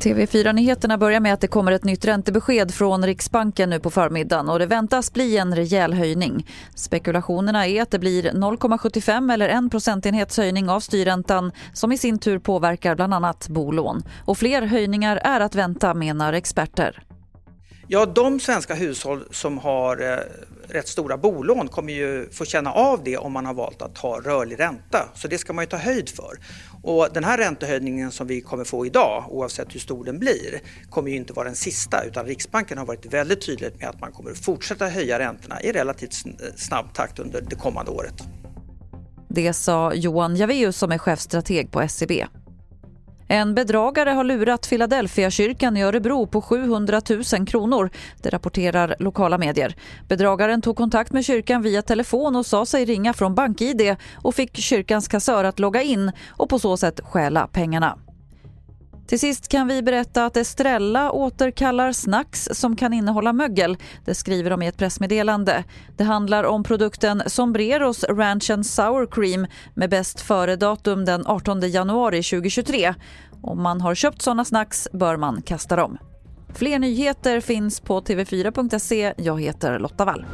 TV4-nyheterna börjar med att det kommer ett nytt räntebesked från Riksbanken nu på förmiddagen och det väntas bli en rejäl höjning. Spekulationerna är att det blir 0,75 eller 1 procentenhets höjning av styrräntan som i sin tur påverkar bland annat bolån. Och fler höjningar är att vänta menar experter. Ja, de svenska hushåll som har eh, rätt stora bolån kommer ju få känna av det om man har valt att ha rörlig ränta. Så det ska man ju ta höjd för. Och den här räntehöjningen som vi kommer få idag, oavsett hur stor den blir, kommer ju inte vara den sista utan Riksbanken har varit väldigt tydligt med att man kommer fortsätta höja räntorna i relativt snabb takt under det kommande året. Det sa Johan Javeus som är chefstrateg på SEB. En bedragare har lurat Philadelphia-kyrkan i Örebro på 700 000 kronor. Det rapporterar lokala medier. Bedragaren tog kontakt med kyrkan via telefon och sa sig ringa från BankID och fick kyrkans kassör att logga in och på så sätt stjäla pengarna. Till sist kan vi berätta att Estrella återkallar snacks som kan innehålla mögel. Det skriver de i ett pressmeddelande. Det handlar om produkten Sombreros Ranch and Sour Cream med bäst före-datum den 18 januari 2023. Om man har köpt såna snacks bör man kasta dem. Fler nyheter finns på tv4.se. Jag heter Lotta Wall.